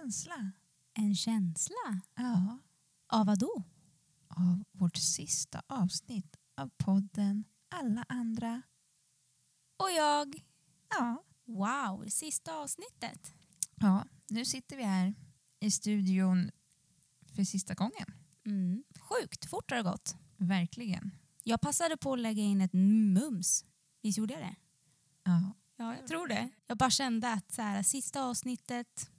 känsla. En känsla? Ja. Av vad då? Av vårt sista avsnitt av podden Alla andra. Och jag. Ja. Wow, sista avsnittet. Ja, nu sitter vi här i studion för sista gången. Mm. Sjukt fort har det gått. Verkligen. Jag passade på att lägga in ett mums. Visst gjorde jag det? Ja. Ja, jag tror det. Jag bara kände att så här, sista avsnittet,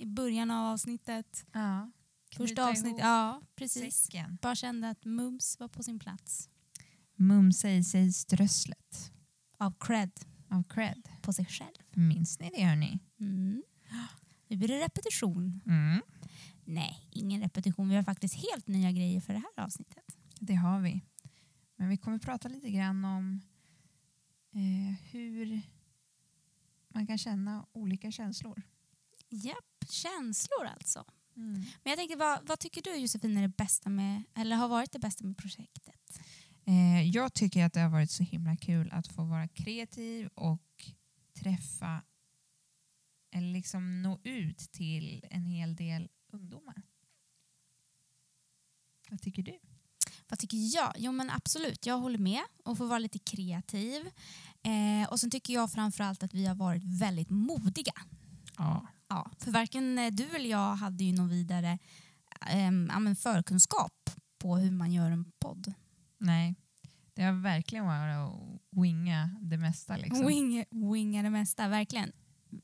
i början av avsnittet, ja. första avsnittet, ja precis. Säcken. Bara kände att mums var på sin plats. Mumsa i sig strösslet Av cred av cred. på sig själv. Minns ni det hörni? Mm. Nu blir det repetition. Mm. Nej, ingen repetition. Vi har faktiskt helt nya grejer för det här avsnittet. Det har vi. Men vi kommer prata lite grann om eh, hur man kan känna olika känslor. Japp, känslor alltså. Mm. Men jag tänkte, vad, vad tycker du Josefin är det bästa med, eller har varit det bästa med projektet? Eh, jag tycker att det har varit så himla kul att få vara kreativ och träffa eller liksom nå ut till en hel del ungdomar. Vad tycker du? Vad tycker jag? Jo men absolut, jag håller med och får vara lite kreativ. Eh, och sen tycker jag framförallt att vi har varit väldigt modiga. Ja. Ja, för varken eh, du eller jag hade ju någon vidare eh, förkunskap på hur man gör en podd. Nej, det har verkligen varit att winga det mesta. Liksom. Wing, winga det mesta, verkligen.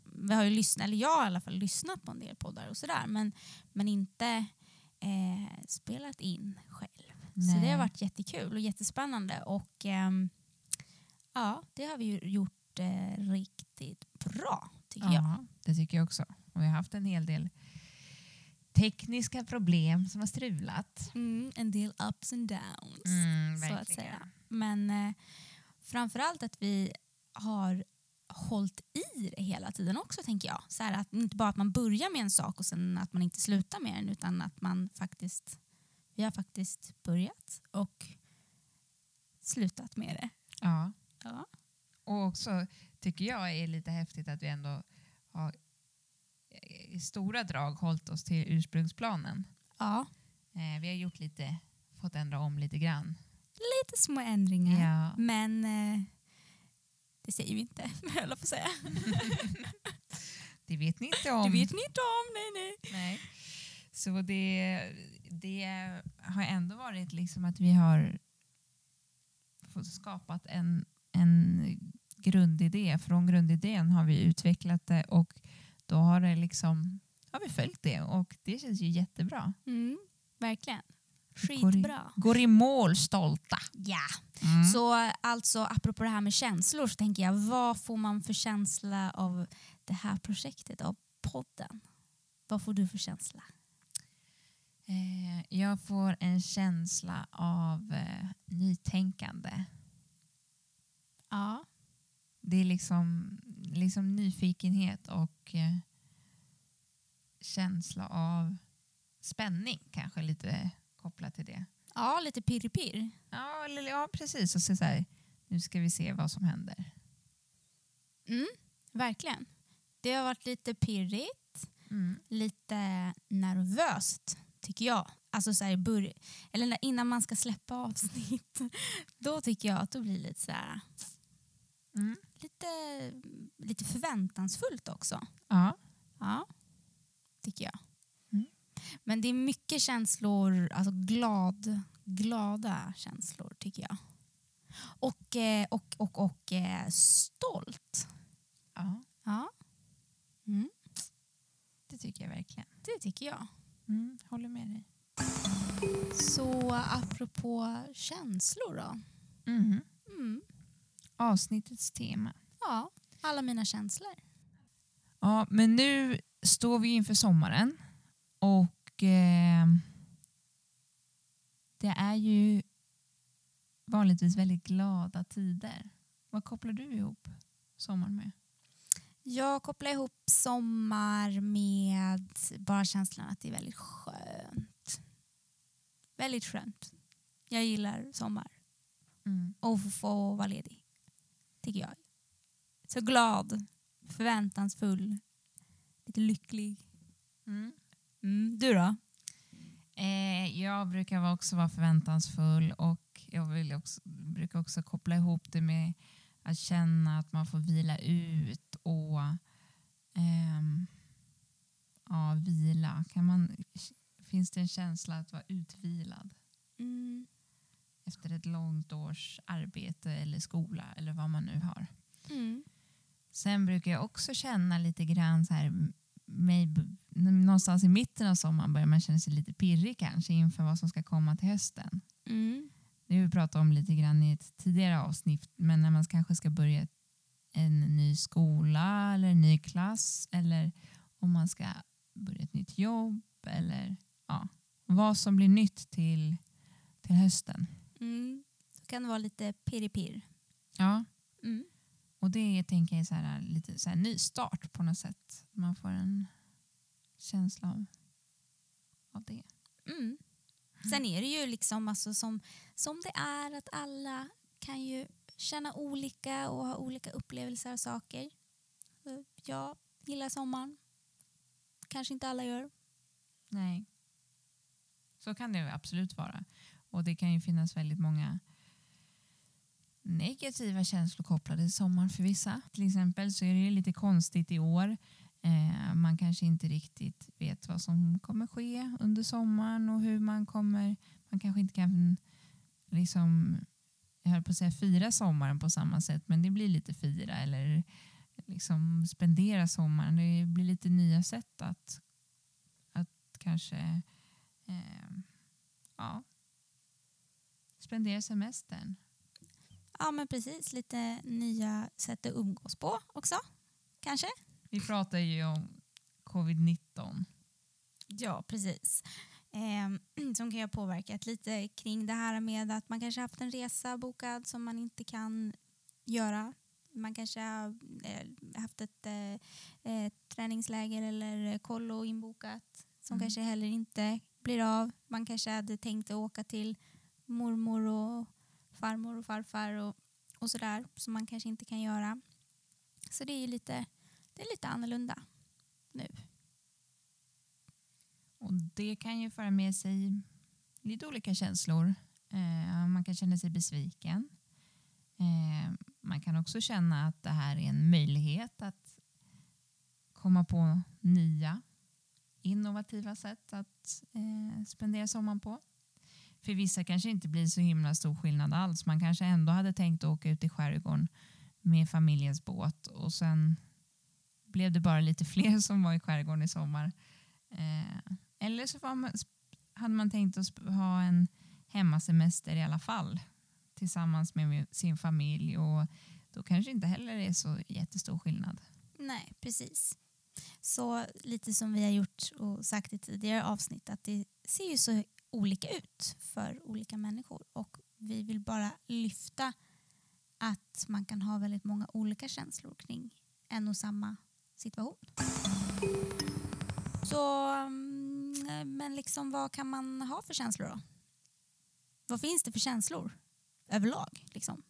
Vi har ju lyssnat, eller jag har i alla fall lyssnat på en del poddar och sådär men, men inte eh, spelat in själv. Så det Nej. har varit jättekul och jättespännande och ehm, ja, det har vi ju gjort eh, riktigt bra tycker jag. Det tycker jag också. Och vi har haft en hel del tekniska problem som har strulat. Mm, en del ups and downs. Mm, så att säga. Men eh, framförallt att vi har hållit i det hela tiden också tänker jag. Så att inte bara att man börjar med en sak och sen att man inte slutar med den utan att man faktiskt, vi har faktiskt börjat och slutat med det. Ja. Ja. Och också tycker jag är lite häftigt att vi ändå har i stora drag hållit oss till ursprungsplanen. ja. Eh, vi har gjort lite, fått ändra om lite grann. Lite små ändringar. Ja. Men eh, det säger vi inte, höll jag på att säga. Det vet ni inte om. Det vet ni inte om, nej nej. Nej. Så det, det har ändå varit liksom att vi har skapat en, en grundidé. Från grundidén har vi utvecklat det och då har, det liksom, har vi följt det och det känns ju jättebra. Mm, verkligen. Går i- Skitbra. Går i mål stolta. Ja. Mm. Så alltså apropå det här med känslor så tänker jag, vad får man för känsla av det här projektet, av podden? Vad får du för känsla? Eh, jag får en känsla av eh, nytänkande. Ja. Det är liksom, liksom nyfikenhet och eh, känsla av spänning kanske lite kopplat till det. Ja, lite pirr-pirr. Ja, eller, ja precis. Och så, så här, nu ska vi se vad som händer. Mm, verkligen. Det har varit lite pirrigt, Mm. lite nervöst tycker jag. Alltså så här, i börj- eller innan man ska släppa avsnitt, då tycker jag att det blir lite så här, Mm. lite, lite förväntansfullt också. Ja. Ja, tycker jag. Mm. Men det är mycket känslor, alltså glad, glada känslor tycker jag. Och, eh, och, och, och eh, stolt. ja, Ja, mm, det tycker jag verkligen. det tycker jag. Mm. Håller med dig. Så apropå känslor då. Mm. Mm, Avsnittets tema. ja, alla mina känslor. Ja, men nu står vi inför sommaren och eh, det är ju vanligtvis väldigt glada tider. Vad kopplar du ihop sommaren med? Jag kopplar ihop sommar med bara känslan att det är väldigt skönt. Väldigt skönt. Jag gillar sommar Mm. och få vara ledig. Tycker jag. Så glad, förväntansfull, lite lycklig. Mm. Mm. Du då? Eh, jag brukar också vara förväntansfull och jag vill också, brukar också koppla ihop det med att känna att man får vila ut och ehm, ja, vila. Kan man, finns det en känsla att vara utvilad Mm. Efter ett långt års arbete eller skola eller vad man nu har? Mm. Sen brukar jag också känna lite grann så här, mig, någonstans i mitten av sommaren börjar man känna sig lite pirrig kanske inför vad som ska komma till hösten. Mm. Det har vi pratat om lite grann i ett tidigare avsnitt, men när man kanske ska börja en ny skola eller en ny klass eller om man ska börja ett nytt jobb eller ja, vad som blir nytt till, till hösten. Mm. Så kan det vara lite pirr-pirr. Ja, Mm. och det tänker jag är så här, lite så här nystart på något sätt. Man får en känsla av, av det. Mm. Sen är det ju liksom alltså som, som det är att alla kan ju känna olika och ha olika upplevelser av saker. Jag gillar sommaren. Kanske inte alla gör. Nej. Så kan det ju absolut vara. Och det kan ju finnas väldigt många negativa känslor kopplade till sommaren för vissa. Till exempel så är det ju lite konstigt i år. Eh, man kanske inte riktigt vet vad som kommer ske under sommaren och hur man kommer... Man kanske inte kan liksom, jag höll på att säga fira sommaren på samma sätt, men det blir lite fira eller liksom spendera sommaren. Det blir lite nya sätt att, att kanske eh, ja, spendera semestern. Ja men precis, lite nya sätt att umgås på också. Kanske? Vi pratar ju om covid-19. Ja, precis. Eh, som kan ha påverkat lite kring det här med att man kanske haft en resa bokad som man inte kan göra. Man kanske har eh, haft ett eh, träningsläger eller kollo inbokat som Mm. kanske heller inte blir av. Man kanske hade tänkt att åka till mormor och farmor och farfar och, och sådär som man kanske inte kan göra. Så det är lite, det är lite annorlunda nu. Och det kan ju föra med sig lite olika känslor. Eh, man kan känna sig besviken. Eh, man kan också känna att det här är en möjlighet att komma på nya innovativa sätt att eh, spendera sommaren på. För vissa kanske inte blir så himla stor skillnad alls. Man kanske ändå hade tänkt att åka ut i skärgården med familjens båt och sen blev det bara lite fler som var i skärgården i sommar. Eh, eller så var man, hade man tänkt att ha en hemmasemester i alla fall tillsammans med sin familj och då kanske inte heller är så jättestor skillnad. Nej, precis. Så lite som vi har gjort och sagt i tidigare avsnitt att det ser ju så olika ut för olika människor och vi vill bara lyfta att man kan ha väldigt många olika känslor kring en och samma situation. Så, mm, men liksom vad kan man ha för känslor då? Vad finns det för känslor överlag? Liksom?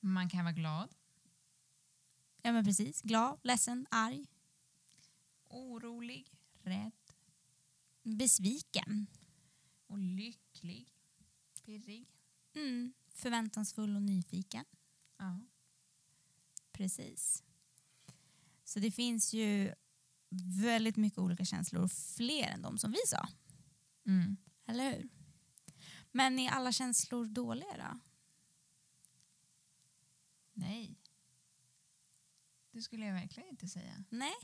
Man kan vara glad, Ja men precis, glad, ledsen, arg, orolig, rädd besviken. Och lycklig, pirrig. Mm, förväntansfull och nyfiken. Ja. Precis. Så det finns ju väldigt mycket olika känslor, fler än de som vi sa. Mm. Eller hur? Men är alla känslor dåliga då? Nej. Det skulle jag verkligen inte säga. Nej,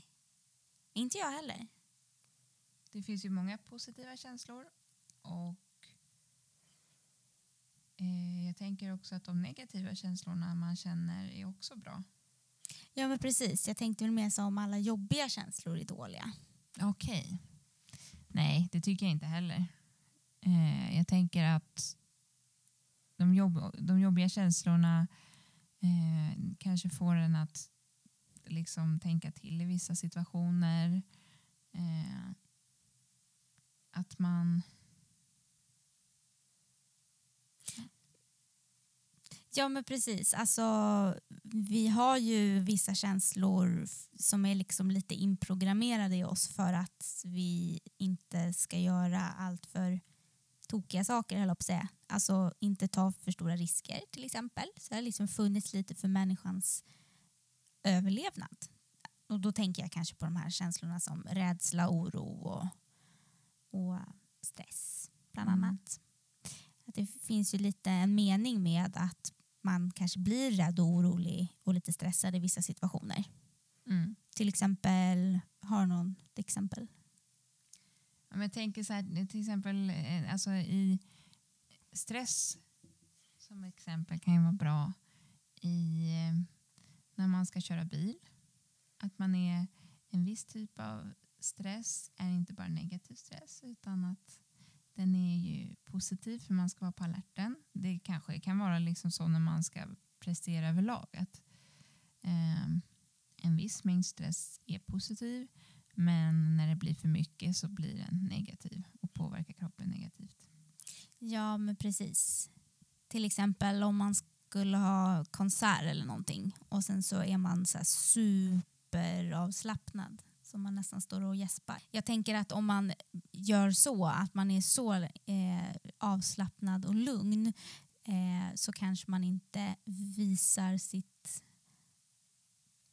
inte jag heller. Det finns ju många positiva känslor och eh, jag tänker också att de negativa känslorna man känner är också bra. Ja men precis, jag tänkte väl mer så om alla jobbiga känslor är dåliga. Okej. Nej, det tycker jag inte heller. Eh, jag tänker att de, jobb, de jobbiga känslorna eh, kanske får en att liksom tänka till i vissa situationer. Eh, att man... Ja men precis. Alltså, vi har ju vissa känslor som är liksom lite inprogrammerade i oss för att vi inte ska göra allt för tokiga saker, höll jag på att säga. Alltså inte ta för stora risker till exempel. Så det har liksom funnits lite för människans överlevnad. Och då tänker jag kanske på de här känslorna som rädsla, oro och, och stress bland Mm. annat. Att det finns ju lite en mening med att man kanske blir rädd och orolig och lite stressad i vissa situationer. Mm. Till exempel, har någon exempel? Ja, men jag tänker så här, till exempel eh, alltså i stress som exempel kan ju vara bra i eh, när man ska köra bil. Att man är en viss typ av stress är inte bara negativ stress utan att den är ju positiv för man ska vara på alerten. Det kanske kan vara liksom så när man ska prestera överlag att eh, en viss mängd stress är positiv men när det blir för mycket så blir den negativ och påverkar kroppen negativt. Ja, men precis. Till exempel om man skulle ha konsert eller någonting och sen så är man så här superavslappnad så man nästan står och gäspar. Jag tänker att om man gör så, att man är så eh, avslappnad och lugn eh, så kanske man inte visar sitt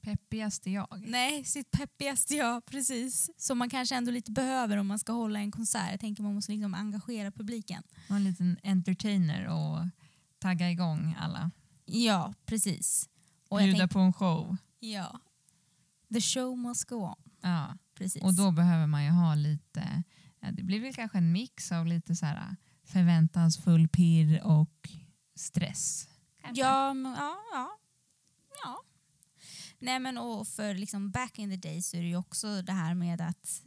Peppigaste jag. Nej, sitt peppigaste jag, precis. Som man kanske ändå lite behöver om man ska hålla en konsert. Jag tänker man måste liksom engagera publiken. Och en liten entertainer och tagga igång alla. Ja, precis. Och jag Bjuda på en show. ja. The show must go on. Ja. Precis. Och då behöver man ju ha lite, ja, det blir väl kanske en mix av lite så här förväntansfull pirr och stress. kanske. ja, men, ja, ja. ja. Nej men och för liksom back in the days så är det ju också det här med att,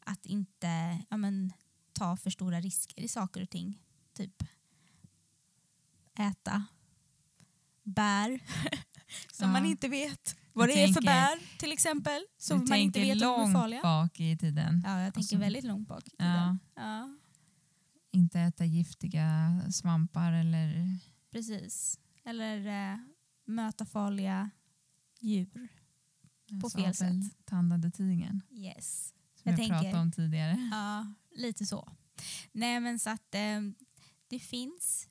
att inte ja, men, ta för stora risker i saker och ting. Typ äta bär som Ja. man inte vet vad Du det är för bär till exempel. Som man inte vet om de är farliga. bak i tiden. Ja, jag tänker Alltså- väldigt långt bak i tiden. Ja. Ja, Inte äta giftiga svampar eller precis. Eller eh, möta farliga djur. På fel sätt. tandade tigern. Yes. Som Jag jag, tänker- pratade om tidigare. Ja, lite så. Nej men så att eh, det finns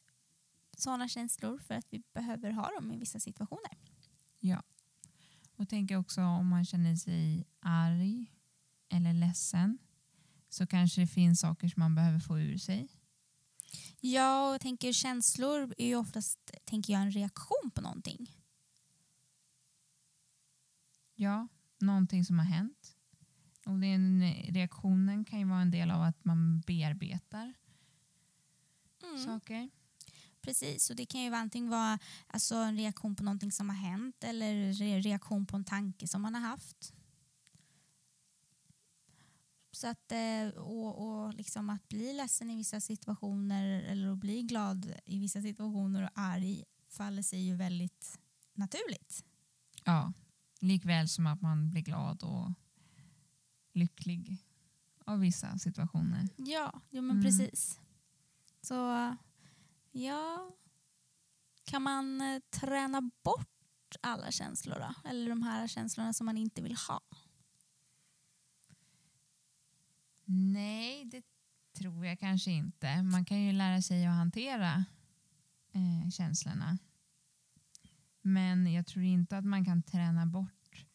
sådana känslor för att vi behöver ha dem i vissa situationer. Och tänker också om man känner sig arg eller ledsen så kanske det finns saker som man behöver få ur sig. Ja, och tänker känslor är ju oftast tänker jag, en reaktion på någonting. Ja, någonting som har hänt. Och det är en, reaktionen kan ju vara en del av att man bearbetar Mm. saker. Precis, och det kan ju antingen vara alltså, en reaktion på någonting som har hänt eller re- reaktion på en tanke som man har haft. Så att, eh, och, och liksom att bli ledsen i vissa situationer eller att bli glad i vissa situationer och arg faller sig ju väldigt naturligt. Ja, likväl som att man blir glad och lycklig av vissa situationer. Ja, jo, men Mm. precis. Så ja, kan man eh, träna bort alla känslor då? Eller de här känslorna som man inte vill ha? Nej, det tror jag kanske inte. Man kan ju lära sig att hantera eh, känslorna. Men jag tror inte att man kan träna bort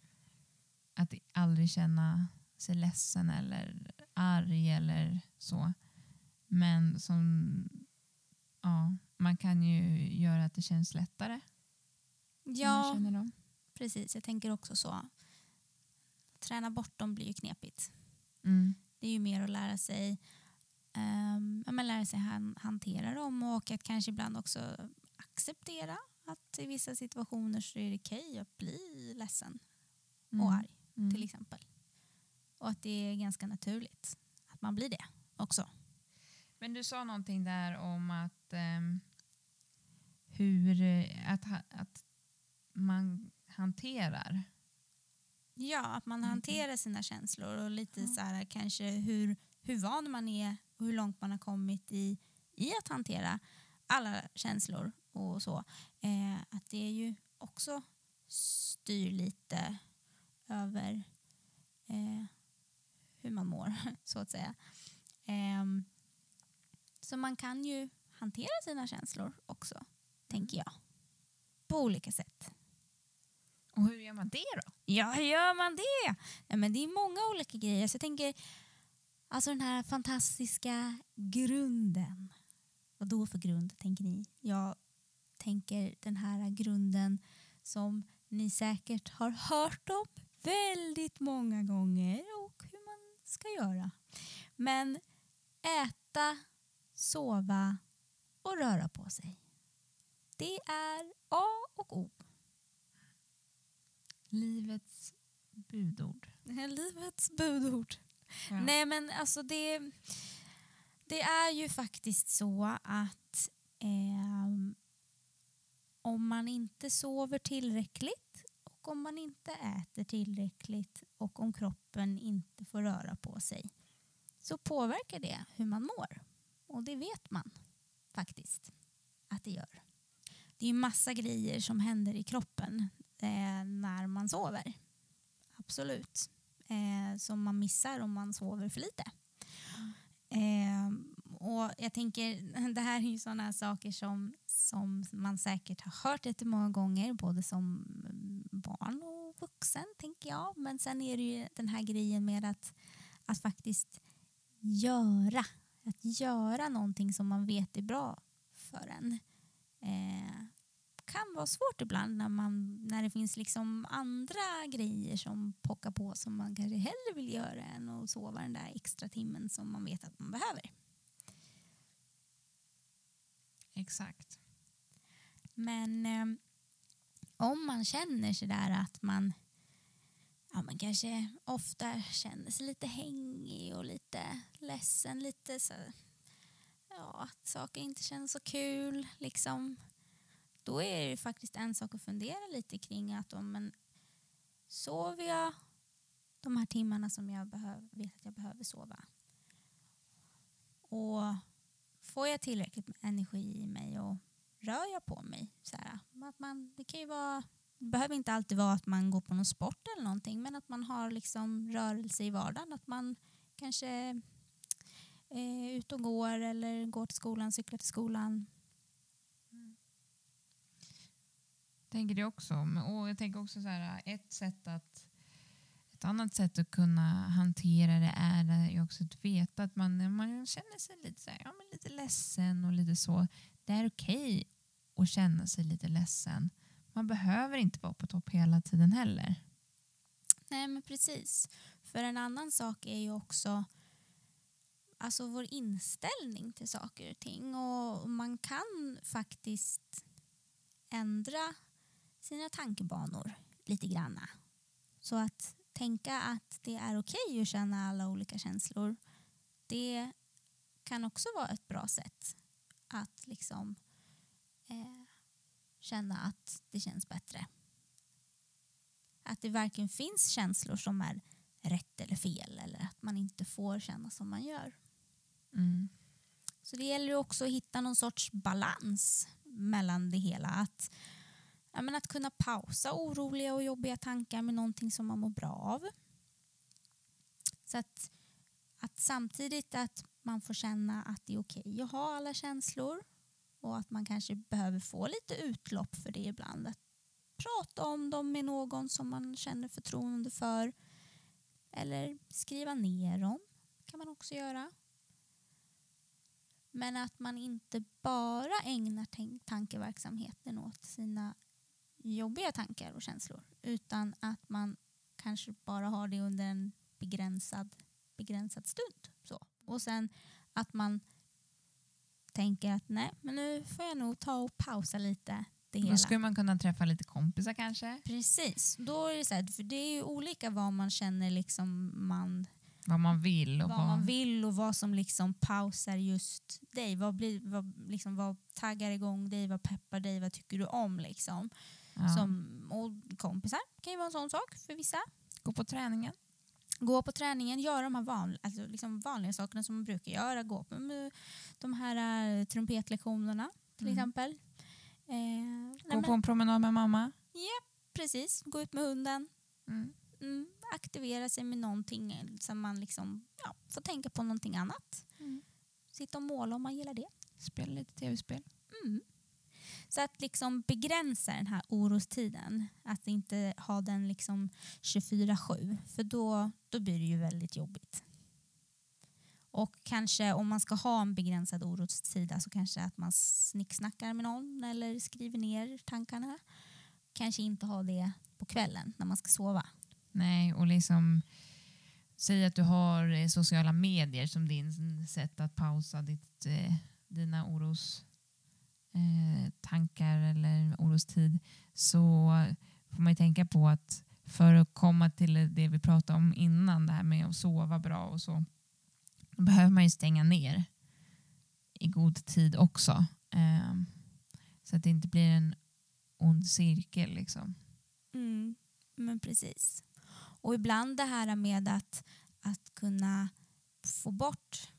att aldrig känna sig ledsen eller arg eller så. Men som, ja, man kan ju göra att det känns lättare. Ja, precis. Jag tänker också så. Träna bort dem blir ju knepigt. Mm. Det är ju mer att lära sig, um, ja, men lära sig han, hantera dem och att kanske ibland också acceptera att i vissa situationer så är det okej att bli ledsen Mm. och arg Mm. till exempel. Och att det är ganska naturligt att man blir det också. Men du sa någonting där om att ehm, hur eh, att, att man hanterar. Ja, att man Mm. hanterar sina känslor och lite Ja. så här kanske hur, hur van man är och hur långt man har kommit i, i att hantera alla känslor. och så. Eh, att det är ju också styr lite över eh, hur man mår, så att säga. Eh, så man kan ju hantera sina känslor också, tänker jag. På olika sätt. Och hur gör man det då? Ja, hur gör man det? Ja, men det är många olika grejer. Så jag tänker, alltså den här fantastiska grunden. Vad då för grund, tänker ni? Jag tänker den här grunden som ni säkert har hört om väldigt många gånger och hur man ska göra. Men äta, sova och röra på sig. Det är A och O. Livets budord. Livets budord. Ja. Nej men alltså det, det är ju faktiskt så att ehm, om man inte sover tillräckligt och om man inte äter tillräckligt och om kroppen inte får röra på sig så påverkar det hur man mår. Och det vet man faktiskt att det gör. Det är ju massa grejer som händer i kroppen eh, när man sover. Absolut. Eh, som man missar om man sover för lite. Eh, och jag tänker, det här är ju sådana saker som, som man säkert har hört jättemånga gånger, både som barn och vuxen, tänker jag. Men sen är det ju den här grejen med att, att faktiskt göra. Att göra någonting som man vet är bra för en. Eh, kan vara svårt ibland när, man, när det finns liksom andra grejer som pockar på som man kanske hellre vill göra än att sova den där extra timmen som man vet att man behöver. Exakt. Men eh, om man känner sådär att man, ja, man kanske ofta känner sig lite hängig och lite ledsen, lite så ja, att saker inte känns så kul liksom. Då är det faktiskt en sak att fundera lite kring att om men, sover jag de här timmarna som jag behöv, vet att jag behöver sova och får jag tillräckligt med energi i mig och rör jag på mig? Så här, att man, det, kan ju vara, behöver inte alltid vara att man går på någon sport eller någonting men att man har liksom rörelse i vardagen. Att man kanske eh, är ute och går eller går till skolan, cyklar till skolan. Mm. tänker det också. Och jag tänker också så här, ett sätt att ett annat sätt att kunna hantera det är ju också att veta att man, man känner sig lite, så här, ja, men lite ledsen och lite så. Det är okej att känna sig lite ledsen. Man behöver inte vara på topp hela tiden heller. Nej men precis. För en annan sak är ju också alltså vår inställning till saker och ting. Och man kan faktiskt ändra sina tankebanor lite granna. Så att tänka att det är okej att känna alla olika känslor det kan också vara ett bra sätt att liksom eh, känna att det känns bättre. Att det varken finns känslor som är rätt eller fel eller att man inte får känna som man gör. Mm. Så det gäller också att hitta någon sorts balans mellan det hela. Att, ja, men att kunna pausa oroliga och jobbiga tankar med någonting som man mår bra av. Så att, att samtidigt att man får känna att det är okej att ha alla känslor och att man kanske behöver få lite utlopp för det ibland. Att prata om dem med någon som man känner förtroende för eller skriva ner dem kan man också göra. Men att man inte bara ägnar tankeverksamheten åt sina jobbiga tankar och känslor utan att man kanske bara har det under en begränsad, begränsad stund. Så. Och sen att man tänker att nej, men nu får jag nog ta och pausa lite det hela. Då skulle man kunna träffa lite kompisar kanske. Precis, då är det så här, för det är ju olika vad man känner liksom man Vad man vill. Och vad man vill och vad som liksom pausar just dig. Vad, blir, vad, liksom, vad taggar igång dig, vad peppar dig, vad tycker du om? Liksom. Ja. Som, och kompisar kan ju vara en sån sak för vissa. Gå på träningen. Gå på träningen, göra de här van, alltså liksom vanliga sakerna som man brukar göra. Gå på de här eh, trumpetlektionerna till Mm. exempel. Eh, Gå nej, på men, en promenad med mamma. precis, gå ut med hunden. Mm. Mm, aktivera sig med någonting som man liksom, ja, får tänka på någonting annat. Mm. Sitta och måla om man gillar det. Spela lite tv-spel. Mm. Så att liksom begränsa den här orostiden. Att inte ha den liksom 24-7. För då, då blir det ju väldigt jobbigt. Och kanske om man ska ha en begränsad orostid, så kanske att man snicksnackar med någon eller skriver ner tankarna. Kanske inte ha det på kvällen när man ska sova. Nej, och liksom säg att du har eh, sociala medier som din sätt att pausa ditt, eh, dina oros eh, tankar eller orostid så får man ju tänka på att för att komma till det vi pratade om innan, det här med att sova bra och så, då behöver man ju stänga ner i god tid också. Eh, så att det inte blir en ond cirkel. Liksom. Mm, men precis. Och ibland det här med att, att kunna få bort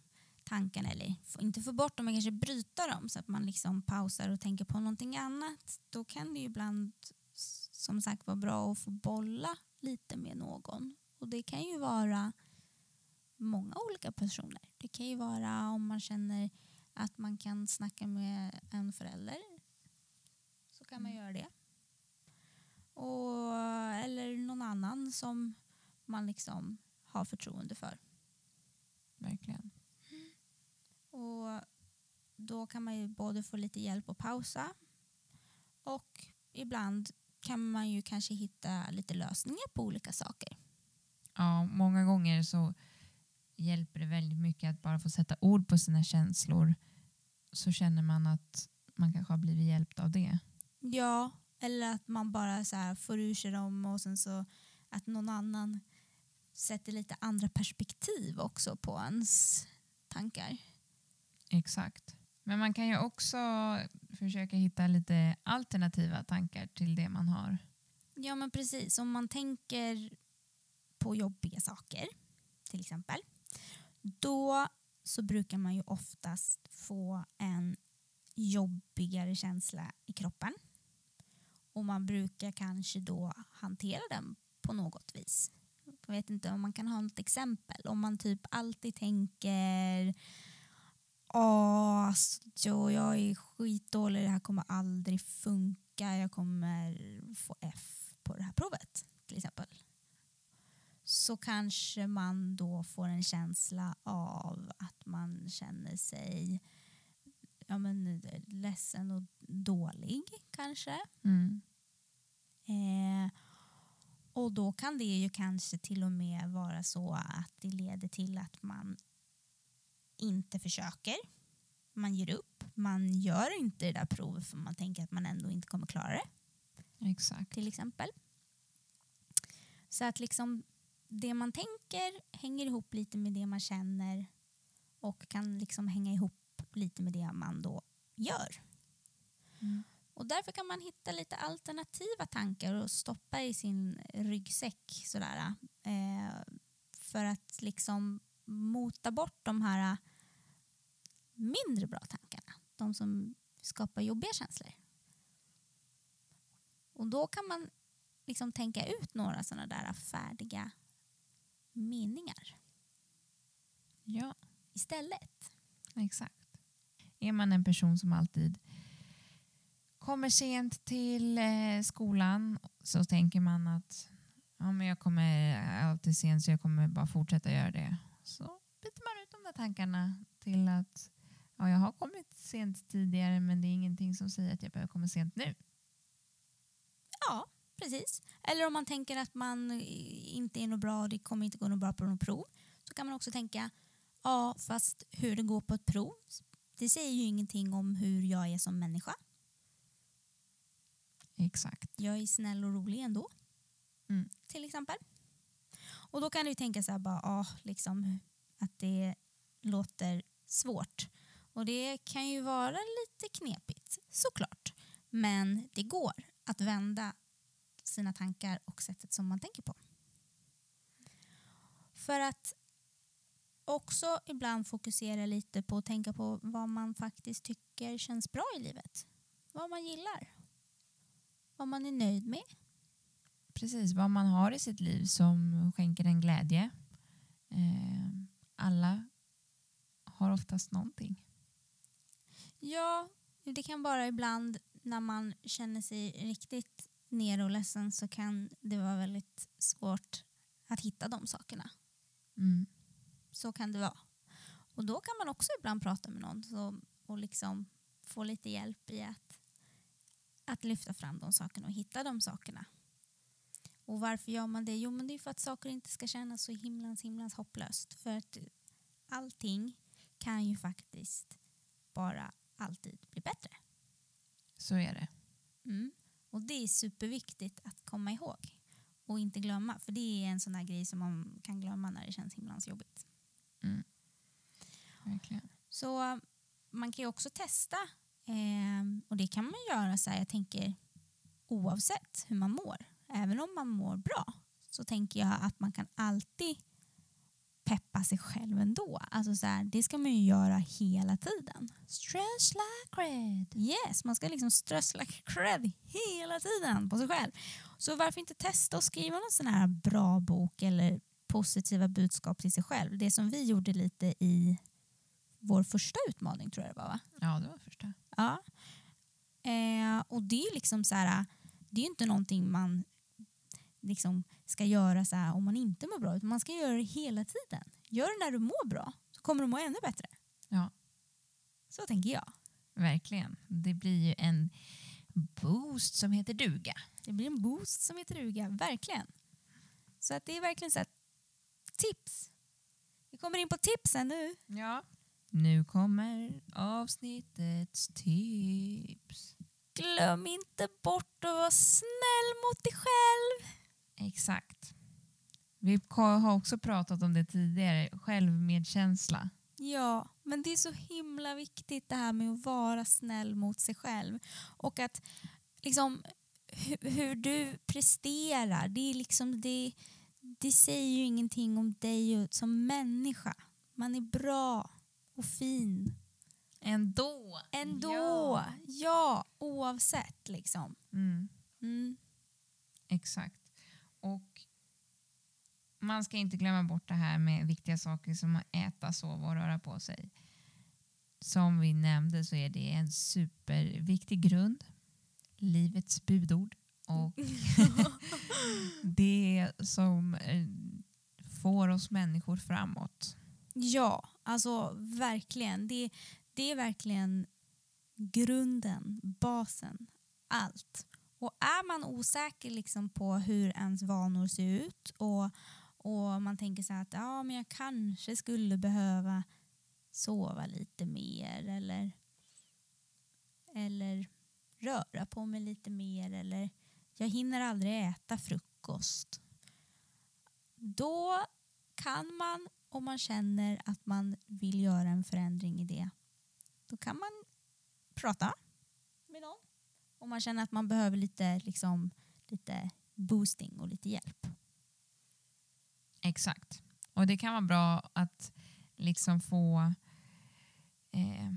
tankarna, eller inte få bort dem, men kanske bryta dem så att man liksom pausar och tänker på någonting annat. Då kan det ju ibland som sagt vara bra att få bolla lite med någon. Och det kan ju vara många olika personer. Det kan ju vara om man känner att man kan snacka med en förälder så kan man göra det. Och, eller någon annan som man liksom har förtroende för. Verkligen. Och då kan man ju både få lite hjälp att pausa och ibland kan man ju kanske hitta lite lösningar på olika saker. Ja, många gånger så hjälper det väldigt mycket att bara få sätta ord på sina känslor så känner man att man kanske har blivit hjälpt av det. Ja, eller att man bara så här får ur sig dem och sen så att någon annan sätter lite andra perspektiv också på ens tankar. Exakt. Men man kan ju också försöka hitta lite alternativa tankar till det man har. Ja men precis, om man tänker på jobbiga saker till exempel då så brukar man ju oftast få en jobbigare känsla i kroppen och man brukar kanske då hantera den på något vis. Jag vet inte om man kan ha något exempel. Om man typ alltid tänker Åh, alltså, jag är skitdålig, det här kommer aldrig funka, jag kommer få F på det här provet till exempel. Så kanske man då får en känsla av att man känner sig ja, men, ledsen och dålig kanske. Mm. Eh, och då kan det ju kanske till och med vara så att det leder till att man inte försöker. Man ger upp. Man gör inte det där provet för man tänker att man ändå inte kommer klara det Exakt. till exempel. Så att liksom det man tänker hänger ihop lite med det man känner och kan liksom hänga ihop lite med det man då gör. Mm. Och därför kan man hitta lite alternativa tankar och stoppa i sin ryggsäck sådär. Eh, för att liksom mota bort de här mindre bra tankarna. De som skapar jobbiga känslor. Och då kan man liksom tänka ut några sådana där färdiga meningar Ja, istället. exakt. Är man en person som alltid kommer sent till eh, skolan så tänker man att ja, men jag kommer alltid sent så jag kommer bara fortsätta göra det. Så byter man ut de där tankarna till att ja, jag har kommit sent tidigare men det är ingenting som säger att jag behöver komma sent nu. Ja, precis. Eller om man tänker att man inte är något bra och det kommer inte gå något bra på något prov så kan man också tänka ja, fast hur det går på ett prov det säger ju ingenting om hur jag är som människa. Exakt. Jag är snäll och rolig ändå. Mm. Till exempel. Och då kan du tänka så här bara, ah, liksom, att det låter svårt. Och det kan ju vara lite knepigt, såklart. Men det går att vända sina tankar och sättet som man tänker på. För att också ibland fokusera lite på att tänka på vad man faktiskt tycker känns bra i livet. vad man gillar. Vad man är nöjd med. Precis, vad man har i sitt liv som skänker en glädje. Eh, alla har oftast någonting. Ja, det kan vara ibland när man känner sig riktigt ner och ledsen så kan det vara väldigt svårt att hitta de sakerna. Mm. Så kan det vara. Och då kan man också ibland prata med någon så, och liksom få lite hjälp i att, att lyfta fram de sakerna och hitta de sakerna. Och varför gör man det? Jo, men det är för att saker inte ska kännas så himlans himlans hopplöst. För att allting kan ju faktiskt bara alltid bli bättre. Så är det. Mm. Och det är superviktigt att komma ihåg och inte glömma. För det är en sån här grej som man kan glömma när det känns himlans jobbigt. Mm. Verkligen. Så man kan ju också testa eh, och det kan man göra så här, jag tänker oavsett hur man mår. Även om man mår bra så tänker jag att man kan alltid peppa sig själv ändå. Alltså så här, det ska man ju göra hela tiden. Stress like cred. Yes, man ska liksom strössla cred hela tiden på sig själv. Så varför inte testa och skriva någon sån här bra bok eller positiva budskap till sig själv. Det som vi gjorde lite i vår första utmaning tror jag det var va? Ja, det var första. Ja. Eh, och det är liksom så här, det är ju inte någonting man liksom ska göra så här om man inte mår bra utan man ska göra det hela tiden. Gör det när du mår bra så kommer du må ännu bättre. Ja. Så tänker jag. Verkligen. Det blir ju en boost som heter duga. Det blir en boost som heter duga, verkligen. Så att det är verkligen så här, tips. Vi kommer in på tipsen nu. Ja. Nu kommer avsnittets tips. Glöm inte bort att vara snäll mot dig själv. Exakt. Vi har också pratat om det tidigare, självmedkänsla. Ja, men det är så himla viktigt det här med att vara snäll mot sig själv. Och att liksom hur, hur du presterar, det, är liksom det, det säger ju ingenting om dig som människa. Man är bra och fin. Ändå. Ändå. Ja. Ja, oavsett liksom. Mm, Mm. exakt. Och man ska inte glömma bort det här med viktiga saker som att äta, sova och röra på sig. Som vi nämnde så är det en superviktig grund. Livets budord. Och det som eh, får oss människor framåt. Ja, alltså verkligen. Det, det är verkligen grunden, basen, allt. Och är man osäker liksom på hur ens vanor ser ut och, och man tänker så här att ja, men jag kanske skulle behöva sova lite mer eller, eller röra på mig lite mer eller jag hinner aldrig äta frukost. Då kan man, om man känner att man vill göra en förändring i det, då kan man prata med någon. Om man känner att man behöver lite, liksom, lite boosting och lite hjälp. Exakt. Och det kan vara bra att liksom få, eh,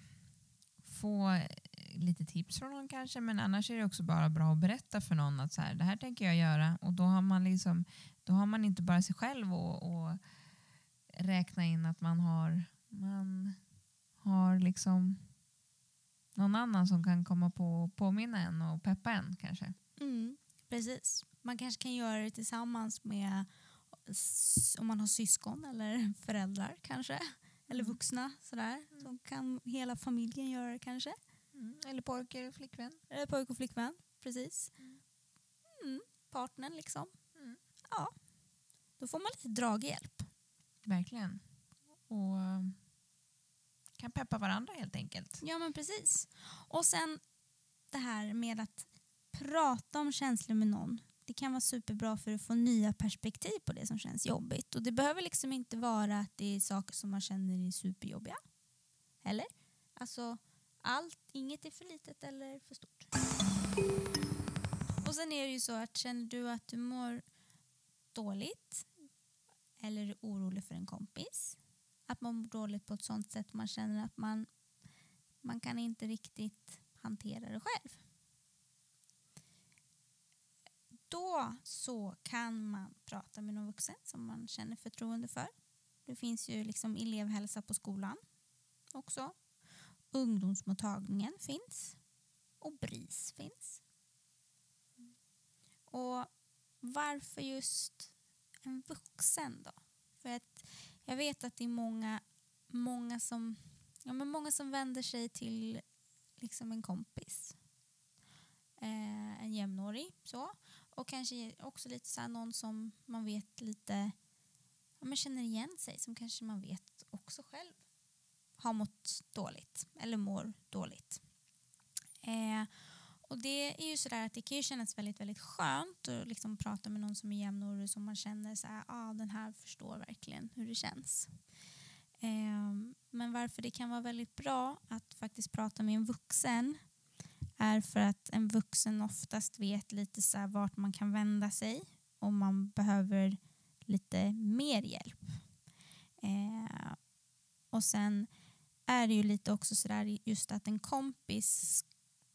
få lite tips från någon kanske men annars är det också bara bra att berätta för någon att så här, det här tänker jag göra och då har man, liksom, då har man inte bara sig själv och, och räkna in att man har, man har liksom någon annan som kan komma på och påminna en och peppa en kanske. Mm, precis. Man kanske kan göra det tillsammans med om man har syskon eller föräldrar kanske. Eller Mm. vuxna sådär. Så kan hela familjen göra det kanske. Mm. Eller pojke och flickvän. Eller pojk och flickvän. Precis. Mm. Mm, partnern liksom. Mm. Ja. Då får man lite draghjälp. Verkligen. Och kan peppa varandra helt enkelt. Ja men precis. Och sen det här med att prata om känslor med någon. Det kan vara superbra för att få nya perspektiv på det som känns jobbigt. Och det behöver liksom inte vara att det är saker som man känner är superjobbiga. Eller? Alltså, allt, inget är för litet eller för stort. Och sen är det ju så att känner du att du mår dåligt eller är orolig för en kompis, att man mår dåligt på ett sånt sätt man känner att man, man kan inte riktigt hantera det själv. Då så kan man prata med någon vuxen som man känner förtroende för. Det finns ju liksom elevhälsa på skolan också. Ungdomsmottagningen finns och BRIS finns. Och varför just en vuxen då? För att jag vet att det är många, många, som, ja, men många som vänder sig till liksom en kompis. Eh, en jämnårig så. Och kanske också lite så någon som man vet lite, ja, men känner igen sig som kanske man vet också själv har mått dåligt eller mår dåligt. Eh, och det är ju sådär att det kan ju kännas väldigt, väldigt skönt att liksom prata med någon som är jämnårig som man känner så här, ah, den här förstår verkligen hur det känns. Eh, men varför det kan vara väldigt bra att faktiskt prata med en vuxen är för att en vuxen oftast vet lite så här vart man kan vända sig om man behöver lite mer hjälp. Eh, och sen är det ju lite också sådär just att en kompis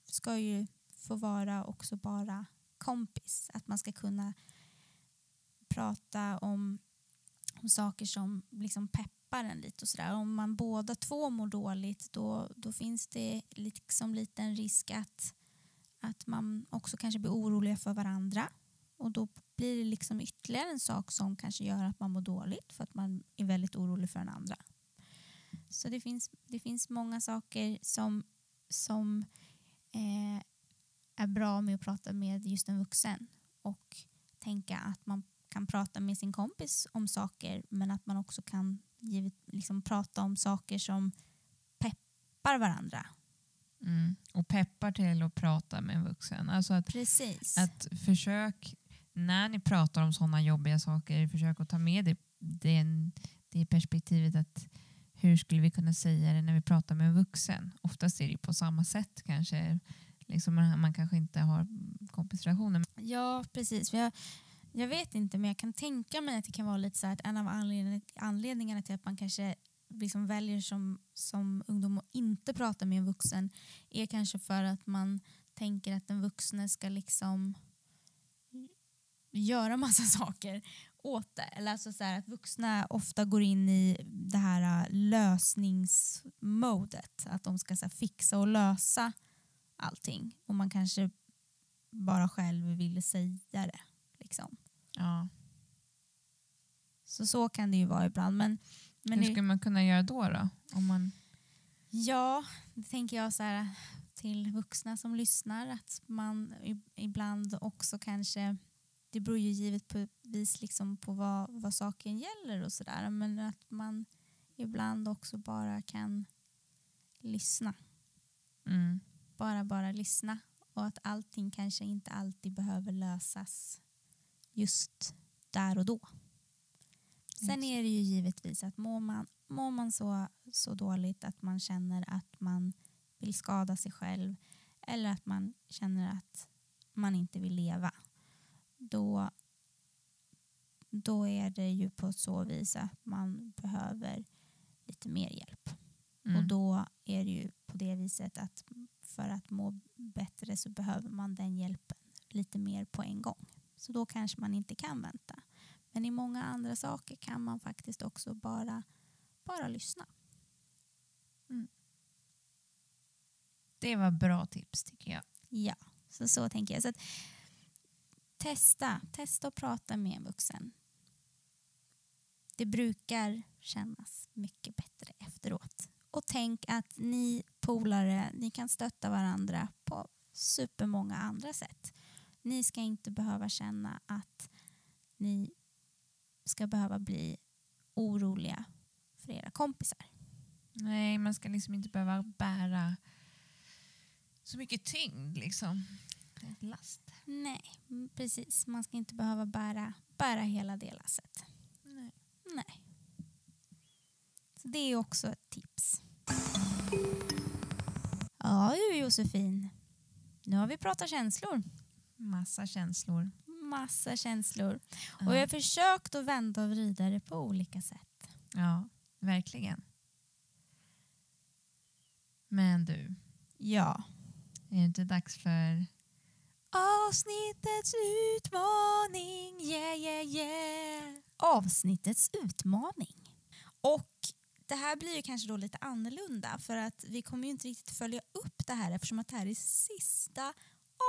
ska ju få vara också bara kompis. Att man ska kunna prata om, om saker som liksom peppar en lite och sådär. Om man båda två mår dåligt då, då finns det liksom lite en risk att, att man också kanske blir oroliga för varandra. Och då blir det liksom ytterligare en sak som kanske gör att man mår dåligt för att man är väldigt orolig för den andra. Så det finns, det finns många saker som, som eh, är bra med att prata med just en vuxen och tänka att man kan prata med sin kompis om saker men att man också kan givet, liksom, prata om saker som peppar varandra. Mm. Och peppar till att prata med en vuxen. Alltså att, Precis. att försök, när ni pratar om sådana jobbiga saker, försök att ta med det, det, det perspektivet att hur skulle vi kunna säga det när vi pratar med en vuxen? Oftast är det på samma sätt kanske. Liksom man, man kanske inte har kompisrelationer. Ja, precis. Jag, jag vet inte, men jag kan tänka mig att det kan vara lite så att en av anledningarna till att man kanske liksom väljer som, som ungdom att inte prata med en vuxen är kanske för att man tänker att den vuxne ska liksom göra massa saker åt det. Eller alltså så att vuxna ofta går in i det här äh, lösningsmodet. Att de ska så fixa och lösa allting. Och man kanske bara själv vill säga det. Liksom. Ja. Så så kan det ju vara ibland. Men, men Hur skulle man kunna göra då? då? Om man... Ja, det tänker jag så här, till vuxna som lyssnar att man ibland också kanske det beror ju givetvis liksom på vad, vad saken gäller och sådär. Men att man ibland också bara kan lyssna. Mm. Bara, bara lyssna. Och att allting kanske inte alltid behöver lösas just där och då. Sen är det ju givetvis att mår man, mår man så, så dåligt att man känner att man vill skada sig själv eller att man känner att man inte vill leva då, då är det ju på så vis att man behöver lite mer hjälp. Mm. Och då är det ju på det viset att för att må bättre så behöver man den hjälpen lite mer på en gång. Så då kanske man inte kan vänta. Men i många andra saker kan man faktiskt också bara, bara lyssna. Mm. Det var bra tips tycker jag. Ja, så, så tänker jag. Så att, testa, testa att prata med en vuxen. Det brukar kännas mycket bättre efteråt. Och tänk att ni polare, ni kan stötta varandra på supermånga andra sätt. Ni ska inte behöva känna att ni ska behöva bli oroliga för era kompisar. Nej, man ska liksom inte behöva bära så mycket tyngd. Liksom. Last. Nej, precis. Man ska inte behöva bära, bära hela det lasset. Nej. Nej. Så det är också ett tips. Ja du Josefin, nu har vi pratat känslor. Massa känslor. Massa känslor. Ja. Och jag har försökt att vända och vrida det på olika sätt. Ja, verkligen. Men du. Ja. Är det inte dags för Avsnittets utmaning, yeah yeah yeah. Avsnittets utmaning. Och det här blir ju kanske då lite annorlunda för att vi kommer ju inte riktigt följa upp det här eftersom att det här är sista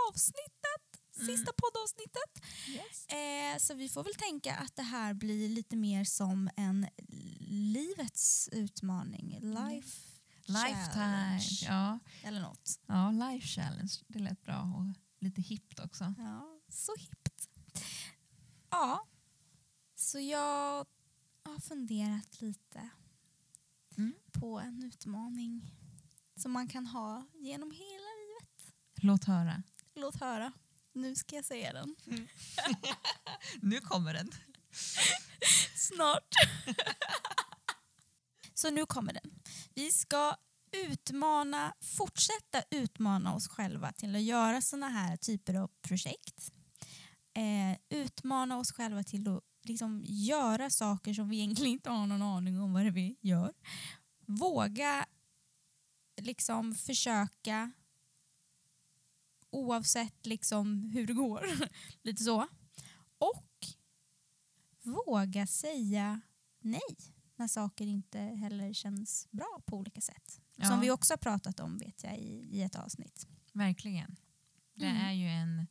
avsnittet. Sista Mm. poddavsnittet. Yes. Eh, så vi får väl tänka att det här blir lite mer som en livets utmaning. Life Lifetime. challenge. Ja. Eller något. ja, life challenge. Det lät bra och lite hippt också. Ja, så hippt. Ja, så jag har funderat lite Mm. på en utmaning som man kan ha genom hela livet. Låt höra. Låt höra. Nu ska jag säga den. Nu kommer den. Snart. så nu kommer den. Vi ska utmana, fortsätta utmana oss själva till att göra såna här typer av projekt. Eh, utmana oss själva till att liksom göra saker som vi egentligen inte har någon aning om vad det är vi gör. Våga liksom försöka oavsett liksom hur det går. Lite så. Och våga säga nej när saker inte heller känns bra på olika sätt. Ja. Som vi också har pratat om vet jag i, i ett avsnitt. Verkligen. Det Mm. är ju en...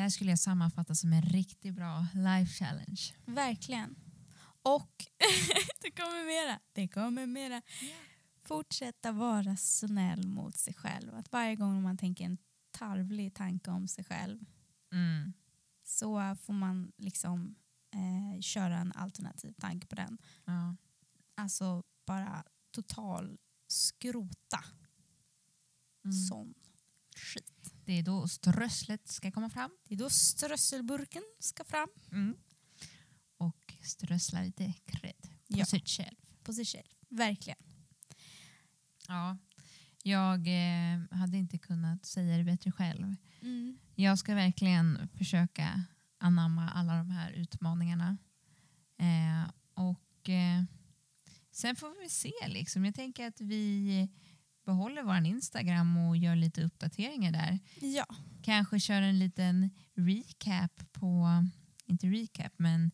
Det här skulle jag sammanfatta som en riktigt bra life challenge. Verkligen. Och det kommer mera. Det kommer mera. Fortsätta vara snäll mot sig själv. Att varje gång man tänker en tarvlig tanke om sig själv Mm. så får man liksom eh, köra en alternativ tanke på den. Ja. Alltså bara total skrota Mm. sån skit. Det är då strösslet ska komma fram. Det är då strösselburken ska fram Mm. Och strössla lite cred på Ja. sig själv. på sig själv. Verkligen. Ja. Jag eh, hade inte kunnat säga det bättre själv. Mm. Jag ska verkligen försöka anamma alla de här utmaningarna. Eh, och eh, Sen får vi se. Liksom. Jag tänker att vi behåller vår Instagram och gör lite uppdateringar där. Ja. Kanske kör en liten recap på, inte recap, men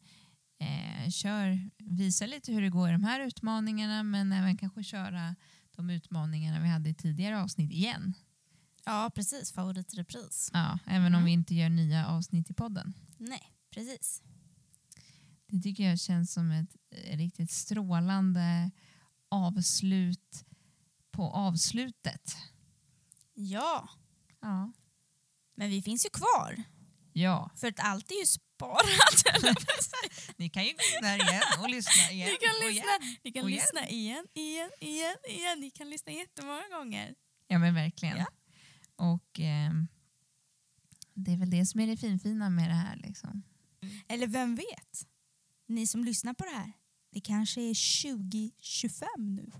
eh, kör, visa lite hur det går i de här utmaningarna men även kanske köra de utmaningarna vi hade i tidigare avsnitt igen. ja, precis. Favoritrepris. Ja, även om Mm. vi inte gör nya avsnitt i podden. Nej, precis. Det tycker jag känns som ett eh, riktigt strålande avslut på avslutet. Ja, Ja. men vi finns ju kvar. ja. För att allt är ju sparat. Ni kan ju där igen och lyssna igen. Ni kan lyssna, igen. ni kan lyssna igen, igen, igen, igen. Ni kan lyssna jättemånga gånger. Ja men verkligen. Ja. Och ehm, det är väl det som är det finfina med det här. Liksom. Eller vem vet? Ni som lyssnar på det här, det kanske är 2025 nu.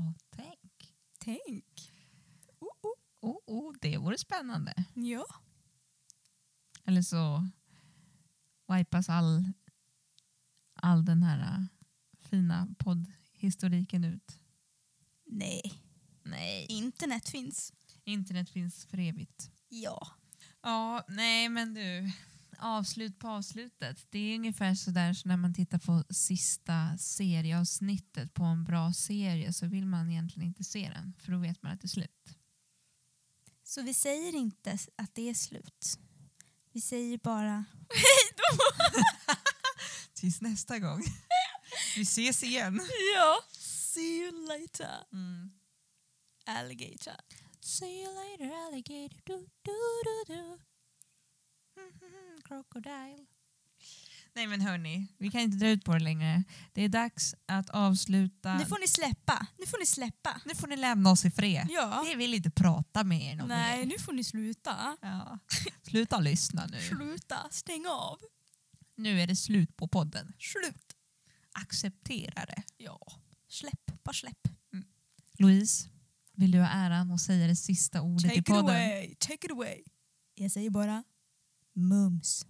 Ja, tänk. Tänk. Oh, oh. Oh, oh, det vore spännande. Ja. Eller så wipas all, all den här äh, fina poddhistoriken ut. Nej, Nej. internet finns. Internet finns för evigt. Ja. Ja, nej men du. Avslut på avslutet. Det är ungefär sådär så när man tittar på sista serieavsnittet på en bra serie så vill man egentligen inte se den för då vet man att det är slut. Så vi säger inte att det är slut. Vi säger bara Tills nästa gång. Vi ses igen. ja. See you later, Mm. alligator. See you later alligator. Du, du, du, du. Crocodile. Nej men hörni, vi kan inte dra ut på det längre. Det är dags att avsluta. Nu får ni släppa. Nu får ni släppa. nu får ni lämna oss i fred. Ja. Vi vill inte prata med er någon Nej, mer. nu får ni sluta. Ja. Sluta lyssna nu. Sluta. Stäng av. Nu är det slut på podden. Slut. Acceptera det. Ja. Släpp. Bara släpp. Louise, vill du ha äran att säga det sista ordet Take i it podden? away. Take it away. Jag säger bara Mooms.